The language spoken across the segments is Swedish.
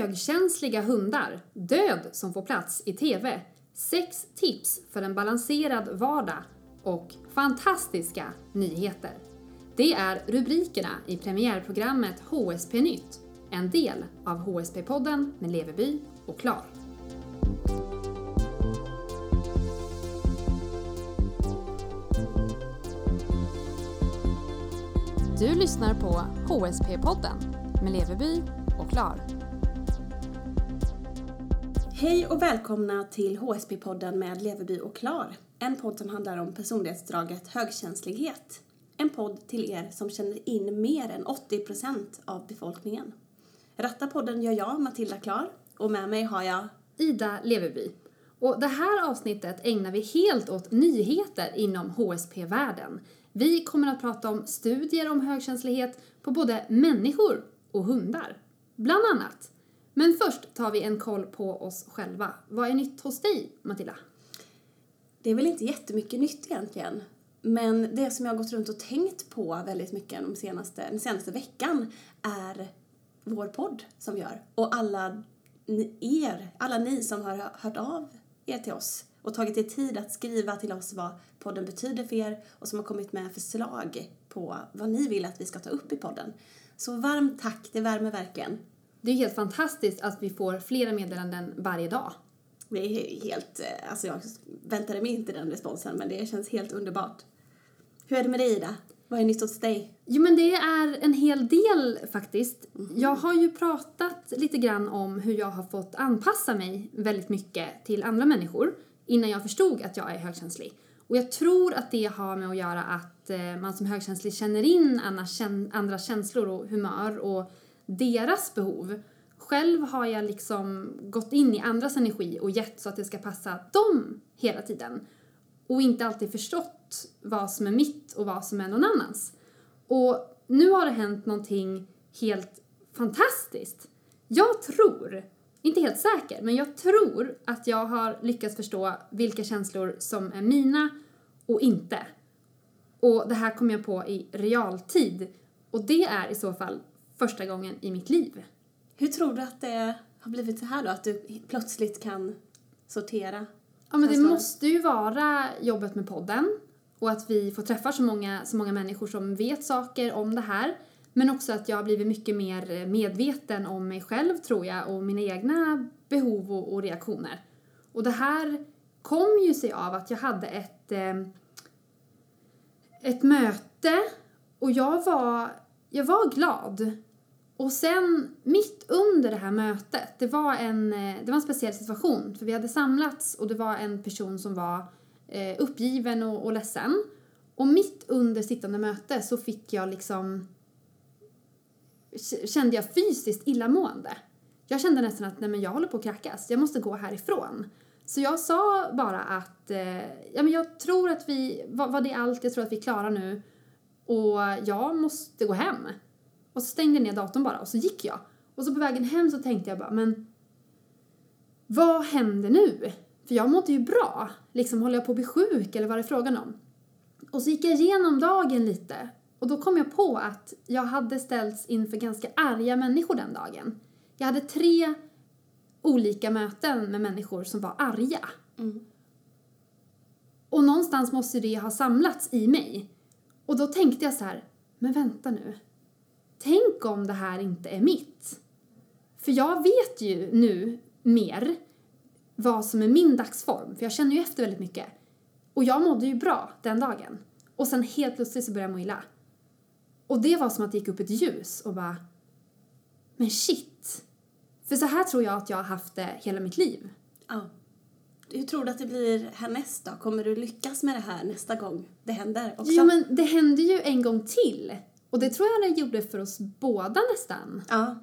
högkänsliga hundar, död som får plats i TV, sex tips för en balanserad vardag och fantastiska nyheter. Det är rubrikerna i premiärprogrammet HSP Nytt, en del av HSP-podden med Leveby och Klar. Du lyssnar på HSP-podden med Leveby och Klar. Hej och välkomna till HSP-podden med Leveby och Klar. En podd som handlar om personlighetsdraget högkänslighet. En podd till er som känner in mer än 80% av befolkningen. Ratta podden gör jag, Matilda Klar, och med mig har jag Ida Leveby. Och det här avsnittet ägnar vi helt åt nyheter inom HSP-världen. Vi kommer att prata om studier om högkänslighet på både människor och hundar, bland annat. Men först tar vi en koll på oss själva. Vad är nytt hos dig, Matilda? Det är väl inte jättemycket nytt egentligen. Men det som jag har gått runt och tänkt på väldigt mycket de senaste, den senaste veckan är vår podd som vi gör. Och alla ni, er, alla ni som har hört av er till oss och tagit er tid att skriva till oss vad podden betyder för er och som har kommit med förslag på vad ni vill att vi ska ta upp i podden. Så varmt tack, det värmer verkligen. Det är helt fantastiskt att vi får flera meddelanden varje dag. Det är helt, eh, alltså jag väntade mig inte den responsen men det känns helt underbart. Hur är det med dig Ida? Vad är nytt hos dig? Jo men det är en hel del faktiskt. Jag har ju pratat lite grann om hur jag har fått anpassa mig väldigt mycket till andra människor innan jag förstod att jag är högkänslig. Och jag tror att det har med att göra att eh, man som högkänslig känner in andra känslor och humör och deras behov. Själv har jag liksom gått in i andras energi och gett så att det ska passa dem hela tiden. Och inte alltid förstått vad som är mitt och vad som är någon annans. Och nu har det hänt någonting helt fantastiskt. Jag tror, inte helt säker, men jag tror att jag har lyckats förstå vilka känslor som är mina och inte. Och det här kom jag på i realtid. Och det är i så fall första gången i mitt liv. Hur tror du att det har blivit så här då? Att du plötsligt kan sortera? Ja, men det måste ju vara jobbet med podden och att vi får träffa så många, så många människor som vet saker om det här. Men också att jag har blivit mycket mer medveten om mig själv, tror jag, och mina egna behov och, och reaktioner. Och det här kom ju sig av att jag hade ett, eh, ett möte och jag var, jag var glad och sen mitt under det här mötet, det var en, eh, det var en speciell situation för vi hade samlats och det var en person som var eh, uppgiven och, och ledsen. Och mitt under sittande möte så fick jag liksom kände jag fysiskt illamående. Jag kände nästan att nej men jag håller på att krackas, jag måste gå härifrån. Så jag sa bara att eh, ja, men jag tror att vi, vad, vad det är allt, jag tror att vi är klara nu och jag måste gå hem. Och så stängde jag ner datorn bara och så gick jag. Och så på vägen hem så tänkte jag bara, men vad händer nu? För jag mådde ju bra. Liksom, håller jag på att bli sjuk eller vad är frågan om? Och så gick jag igenom dagen lite och då kom jag på att jag hade ställts inför ganska arga människor den dagen. Jag hade tre olika möten med människor som var arga. Mm. Och någonstans måste det ha samlats i mig. Och då tänkte jag så här, men vänta nu tänk om det här inte är mitt. För jag vet ju nu mer vad som är min dagsform, för jag känner ju efter väldigt mycket. Och jag mådde ju bra den dagen. Och sen helt plötsligt så började jag må illa. Och det var som att det gick upp ett ljus och bara, men shit. För så här tror jag att jag har haft det hela mitt liv. Ja. Hur tror du att det blir härnäst då? Kommer du lyckas med det här nästa gång det händer också? Jo men det händer ju en gång till. Och det tror jag det gjorde för oss båda nästan. Ja.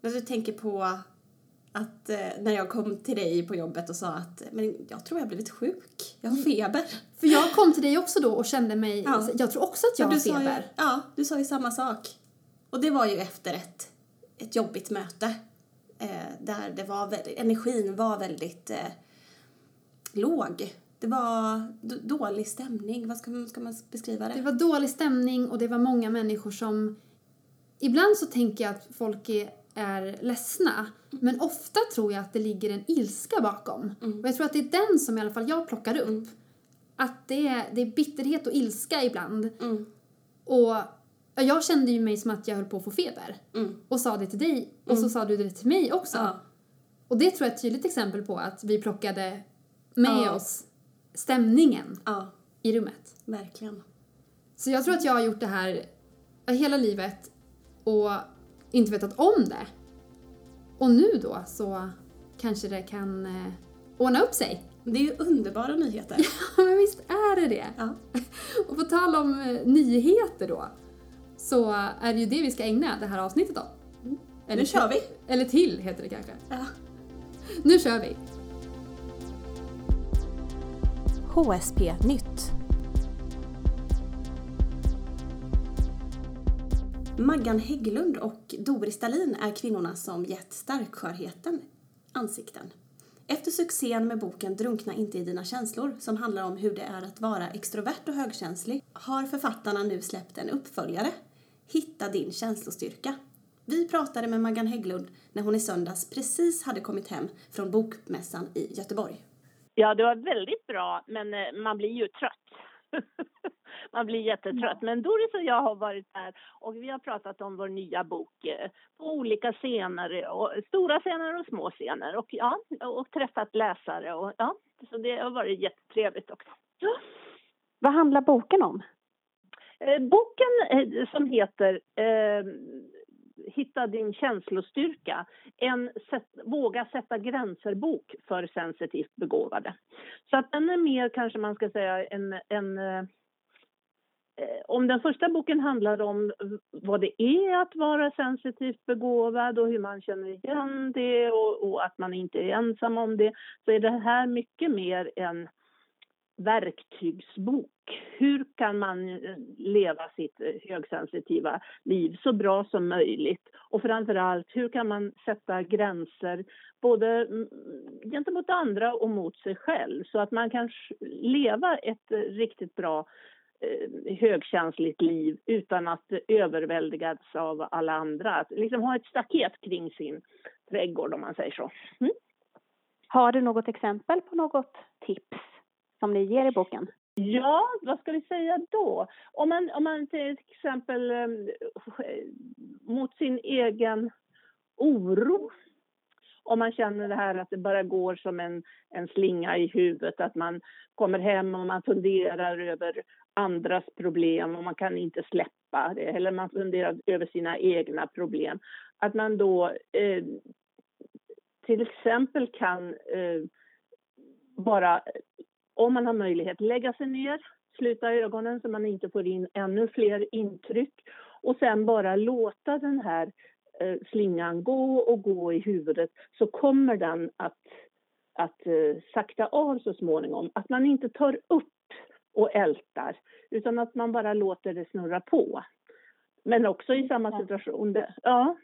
Men du tänker på att eh, när jag kom till dig på jobbet och sa att men jag tror jag har blivit sjuk, jag har feber. För jag kom till dig också då och kände mig, ja. jag tror också att jag har feber. Ju, ja, du sa ju samma sak. Och det var ju efter ett, ett jobbigt möte. Eh, där det var, energin var väldigt eh, låg det var dålig stämning. Vad ska man, ska man beskriva det? Det var dålig stämning och det var många människor som... Ibland så tänker jag att folk är är ledsna. Men ofta tror jag att det ligger en ilska bakom. Och jag tror att det är den som i alla fall jag plockar upp. Att det är, det är bitterhet och ilska ibland. Mm. Och ja, jag kände ju mig som att jag höll på att få feber. Mm. Och sa det till dig och så sa du det till mig också. Ja. Och det tror jag är ett tydligt exempel på att vi plockade med Ja. oss stämningen ja, i rummet. verkligen. Så jag tror att jag har gjort det här hela livet och inte vetat om det. Och nu då så kanske det kan eh, ordna upp sig. Det är ju underbara nyheter. Ja, men visst är det det. Ja. Och på tal om eh, nyheter då, så är det ju det vi ska ägna det här avsnittet åt. Eller Nu kör vi! Eller till heter det kanske. Ja. Nu kör vi! HSP Nytt. Maggan Hägglund och Doris Dahlin är kvinnorna som gett starkskörheten ansikten. Efter succén med boken Drunkna inte i dina känslor, som handlar om hur det är att vara extrovert och högkänslig, har författarna nu släppt en uppföljare, Hitta din känslostyrka. Vi pratade med Maggan Hägglund när hon i söndags precis hade kommit hem från Bokmässan i Göteborg. Ja, det var väldigt bra, men eh, man blir ju trött. man blir jättetrött. Men Doris och jag har varit där och vi har pratat om vår nya bok eh, på olika scener, och, stora scener och små scener och, ja, och träffat läsare. Och, ja, så det har varit jättetrevligt också. Ja. Vad handlar boken om? Eh, boken som heter Hitta din känslostyrka, en sätt, våga sätta gränser-bok för sensitivt begåvade. Så att den är mer kanske man ska säga en, en eh, eh, om den första boken handlar om vad det är att vara sensitivt begåvad och hur man känner igen det och, och att man inte är ensam om det, så är det här mycket mer en verktygsbok. Hur kan man eh, leva sitt eh, högsensitiva liv så bra som möjligt? Och framför allt, hur kan man sätta gränser både mm, gentemot andra och mot sig själv så att man kan leva ett eh, riktigt bra högkänsligt liv utan att överväldigas av alla andra. Att liksom ha ett staket kring sin trädgård om man säger så. Mm. Har du något exempel på något tips som ni ger i boken? Ja, vad ska vi säga då? Om man, om man till exempel ehm, eh, mot sin egen oro om man känner det här att det bara går som en, en slinga i huvudet, att man kommer hem och man funderar över andras problem och man kan inte släppa det, eller man funderar över sina egna problem. Att man då eh, till exempel kan eh, bara om man har möjlighet, lägga sig ner, sluta ögonen så man inte får in ännu fler intryck och sen bara låta den här eh, slingan gå och gå i huvudet så kommer den att, att eh, sakta av så småningom. Att man inte tar upp och ältar utan att man bara låter det snurra på. Men också i samma situation, ja,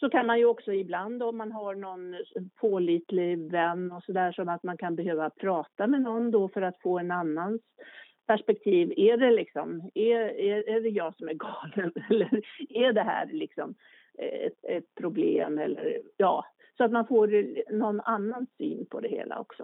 så kan man ju också ibland om man har någon pålitlig vän och sådär som att man kan behöva prata med någon då för att få en annans perspektiv. Är det liksom, är, är, är det jag som är galen eller är det här liksom ett, ett problem eller ja, så att man får någon annan syn på det hela också.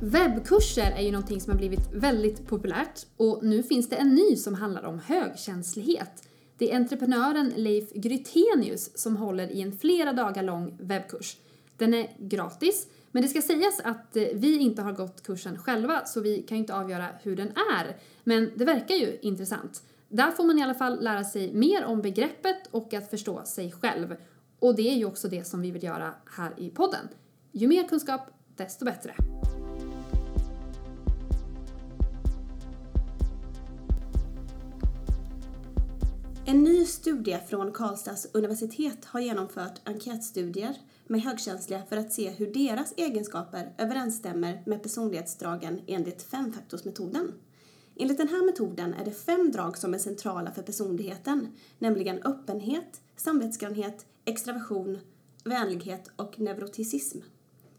Webbkurser är ju någonting som har blivit väldigt populärt och nu finns det en ny som handlar om högkänslighet. Det är entreprenören Leif Grytenius som håller i en flera dagar lång webbkurs. Den är gratis, men det ska sägas att eh, vi inte har gått kursen själva så vi kan ju inte avgöra hur den är. Men det verkar ju intressant. Där får man i alla fall lära sig mer om begreppet och att förstå sig själv. Och det är ju också det som vi vill göra här i podden. Ju mer kunskap, desto bättre. En ny studie från Karlstads universitet har genomfört enkätstudier med högkänsliga för att se hur deras egenskaper överensstämmer med personlighetsdragen enligt femfaktorsmetoden. Enligt den här metoden är det fem drag som är centrala för personligheten, nämligen öppenhet, samvetsgrannhet, extraversion, vänlighet och neuroticism.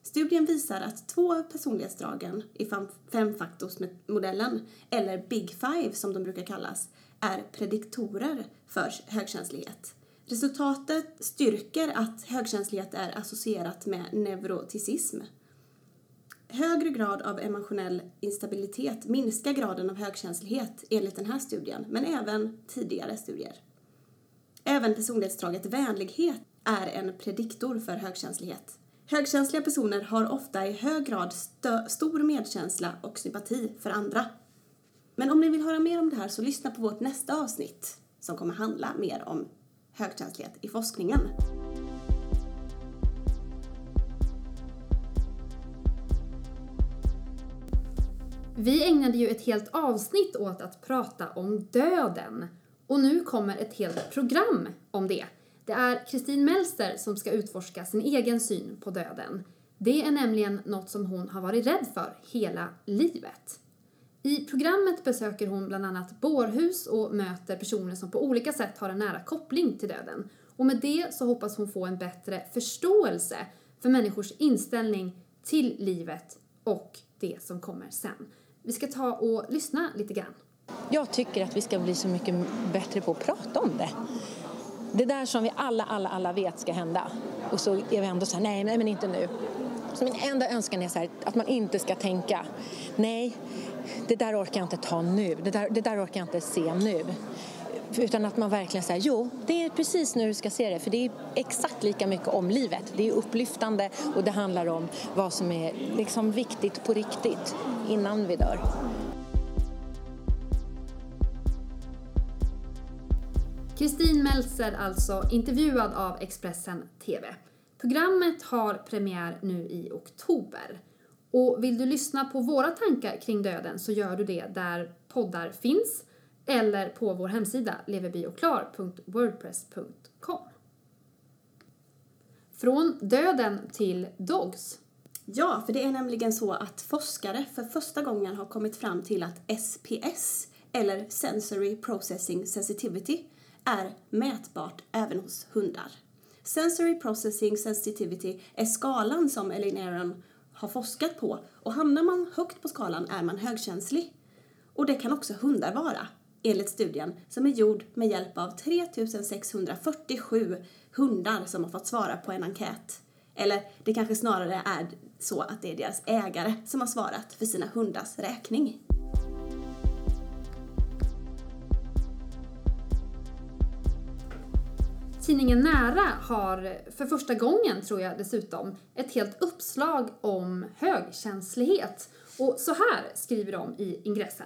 Studien visar att två av personlighetsdragen i femfaktorsmodellen, eller Big Five som de brukar kallas, är prediktorer för högkänslighet. Resultatet styrker att högkänslighet är associerat med neuroticism. Högre grad av emotionell instabilitet minskar graden av högkänslighet enligt den här studien, men även tidigare studier. Även personlighetsdraget vänlighet är en prediktor för högkänslighet. Högkänsliga personer har ofta i hög grad stor medkänsla och sympati för andra. Men om ni vill höra mer om det här så lyssna på vårt nästa avsnitt som kommer handla mer om högkänslighet i forskningen. Vi ägnade ju ett helt avsnitt åt att prata om döden och nu kommer ett helt program om det. Det är Kristin Melster som ska utforska sin egen syn på döden. Det är nämligen något som hon har varit rädd för hela livet. I programmet besöker hon bland annat bårhus och möter personer som på olika sätt har en nära koppling till döden. Och med det så hoppas hon få en bättre förståelse för människors inställning till livet och det som kommer sen. Vi ska ta och lyssna lite grann. Jag tycker att vi ska bli så mycket bättre på att prata om det. Det där som vi alla, alla, alla vet ska hända. Och så är vi ändå så här, nej, nej men inte nu. Så min enda önskan är så här, att man inte ska tänka, nej, det där orkar jag inte ta nu, det där, det där orkar jag inte se nu. Utan att man verkligen säger, jo, det är precis nu du ska se det, för det är exakt lika mycket om livet. Det är upplyftande och det handlar om vad som är liksom viktigt på riktigt innan vi dör. Kristin Meltzer alltså intervjuad av Expressen TV. Programmet har premiär nu i oktober. Och vill du lyssna på våra tankar kring döden så gör du det där poddar finns eller på vår hemsida leverbioklar.wordpress.com. Från döden till dogs. Ja, för det är nämligen så att forskare för första gången har kommit fram till att SPS, eller Sensory Processing Sensitivity, är mätbart även hos hundar. Sensory Processing Sensitivity är skalan som Elaine Aron har forskat på och hamnar man högt på skalan är man högkänslig. Och det kan också hundar vara, enligt studien som är gjord med hjälp av 3647 hundar som har fått svara på en enkät. Eller det kanske snarare är så att det är deras ägare som har svarat för sina hundars räkning. Tidningen Nära har för första gången, tror jag dessutom, ett helt uppslag om högkänslighet. Och så här skriver de i ingressen.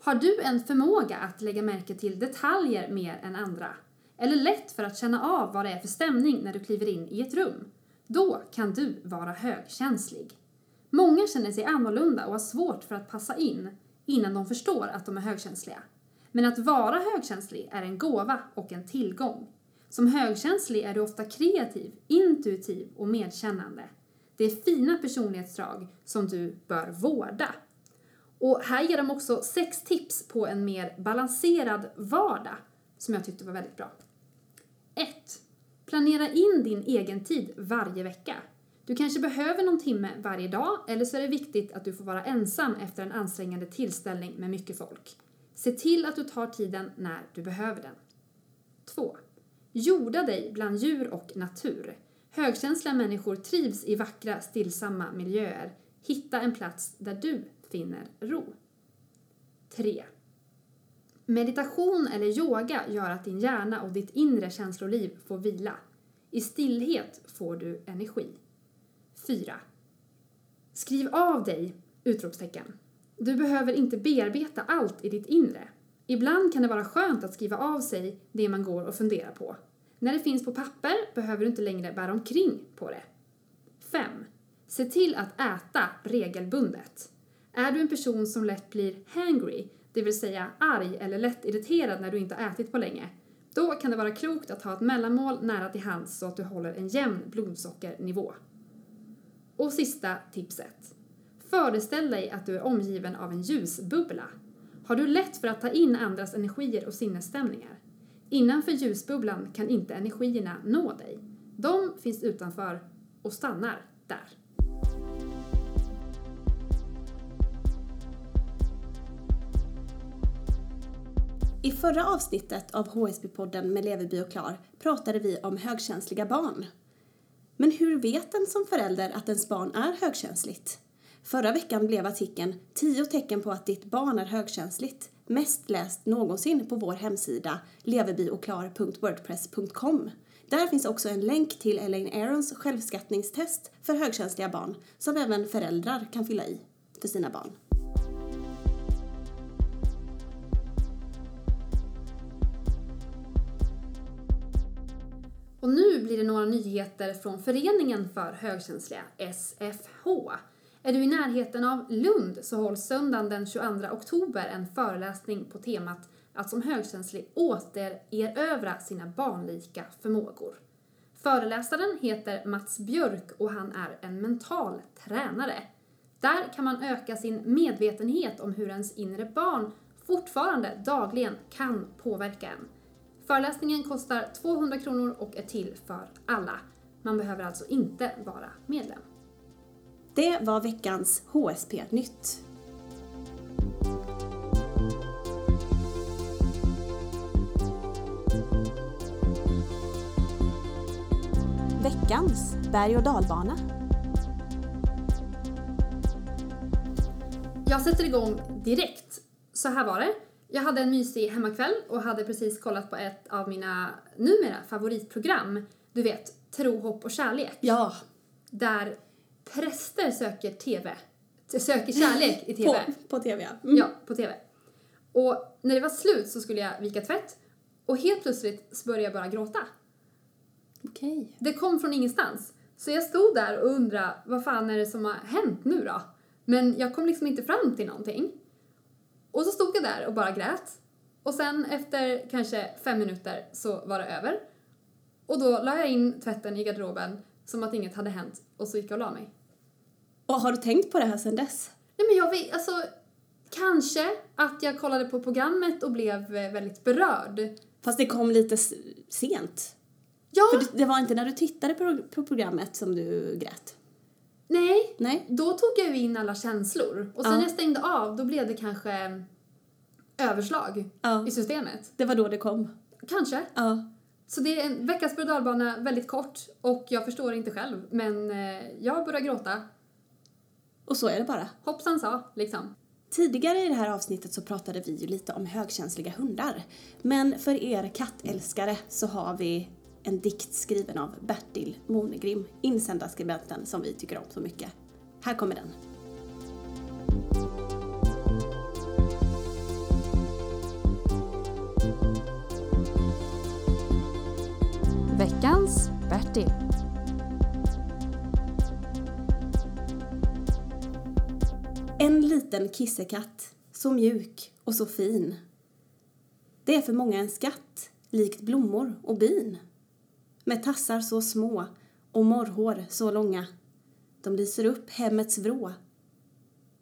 Har du en förmåga att lägga märke till detaljer mer än andra? Eller lätt för att känna av vad det är för stämning när du kliver in i ett rum? Då kan du vara högkänslig. Många känner sig annorlunda och har svårt för att passa in innan de förstår att de är högkänsliga. Men att vara högkänslig är en gåva och en tillgång. Som högkänslig är du ofta kreativ, intuitiv och medkännande. Det är fina personlighetsdrag som du bör vårda. Och här ger de också sex tips på en mer balanserad vardag som jag tyckte var väldigt bra. 1. Planera in din egen tid varje vecka. Du kanske behöver någon timme varje dag eller så är det viktigt att du får vara ensam efter en ansträngande tillställning med mycket folk. Se till att du tar tiden när du behöver den. 2. Jorda dig bland djur och natur. Högkänsliga människor trivs i vackra, stillsamma miljöer. Hitta en plats där du finner ro. 3. Meditation eller yoga gör att din hjärna och ditt inre känsloliv får vila. I stillhet får du energi. 4. Skriv av dig! Utropstecken. Du behöver inte bearbeta allt i ditt inre. Ibland kan det vara skönt att skriva av sig det man går och funderar på. När det finns på papper behöver du inte längre bära omkring på det. 5. Se till att äta regelbundet. Är du en person som lätt blir hangry, det vill säga arg eller lätt irriterad när du inte har ätit på länge, då kan det vara klokt att ha ett mellanmål nära till hands så att du håller en jämn blodsockernivå. Och sista tipset. Föreställ dig att du är omgiven av en ljusbubbla. Har du lätt för att ta in andras energier och sinnesstämningar? Innanför ljusbubblan kan inte energierna nå dig. De finns utanför och stannar där. I förra avsnittet av HSB-podden med Leverby och Klar pratade vi om högkänsliga barn. Men hur vet en som förälder att ens barn är högkänsligt? Förra veckan blev artikeln 10 tecken på att ditt barn är högkänsligt mest läst någonsin på vår hemsida leverbyochklar.wordpress.com. Där finns också en länk till Elaine Arons självskattningstest för högkänsliga barn som även föräldrar kan fylla i för sina barn. Och nu blir det några nyheter från Föreningen för högkänsliga, SFH. Är du i närheten av Lund så hålls söndagen den 22 oktober en föreläsning på temat att som högkänslig återerövra sina barnlika förmågor. Föreläsaren heter Mats Björk och han är en mental tränare. Där kan man öka sin medvetenhet om hur ens inre barn fortfarande dagligen kan påverka en. Föreläsningen kostar 200 kronor och är till för alla. Man behöver alltså inte vara medlem. Det var veckans HSP-nytt. Veckans berg och dalbana. Jag sätter igång direkt. Så här var det. Jag hade en mysig hemmakväll och hade precis kollat på ett av mina numera favoritprogram. Du vet, Tro, hopp och kärlek. Ja, Där präster söker TV. Söker kärlek i TV. på, på tv ja. Mm. Ja, på TV. Och när det var slut så skulle jag vika tvätt och helt plötsligt så började jag bara gråta. Okej. Det kom från ingenstans. Så jag stod där och undrade vad fan är det som har hänt nu då? Men jag kom liksom inte fram till någonting. Och så stod jag där och bara grät. Och sen efter kanske fem minuter så var det över. Och då la jag in tvätten i garderoben som att inget hade hänt och så gick jag och la mig. Och har du tänkt på det här sedan dess? Nej men jag vet, alltså kanske att jag kollade på programmet och blev eh, väldigt berörd. Fast det kom lite sent. Ja, För det, det var inte när du tittade på, på programmet som du grät? nej, Nej? då tog jag ju in alla känslor. Och sen Ja. när jag stängde av, då blev det kanske överslag Ja. i systemet. Det var då det kom? Kanske. Ja. Så det är en veckans berg väldigt kort och jag förstår inte själv. Men eh, jag börjar gråta. Och så är det bara. Hoppsan sa, liksom. Tidigare i det här avsnittet så pratade vi ju lite om högkänsliga hundar. Men för er kattälskare så har vi en dikt skriven av Bertil Monegrim, insändarskribenten som vi tycker om så mycket. Här kommer den. Veckans Bertil. En liten kissekatt, så mjuk och så fin. Det är för många en skatt, likt blommor och bin. Med tassar så små och morrhår så långa. De lyser upp hemmets vrå.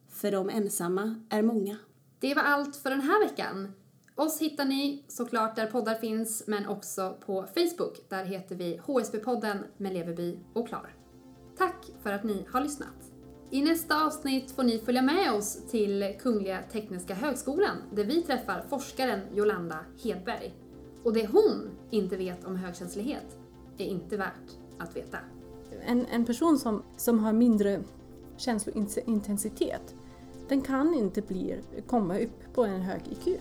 För de ensamma är många. Det var allt för den här veckan. Oss hittar ni såklart där poddar finns, men också på Facebook. Där heter vi HSB-podden med Leverby och Klar. Tack för att ni har lyssnat. I nästa avsnitt får ni följa med oss till Kungliga Tekniska Högskolan där vi träffar forskaren Jolanda Hedberg. Och det hon inte vet om högkänslighet är inte värt att veta. En, en person som, som har mindre känslointensitet, den kan inte bli, komma upp på en hög IQ.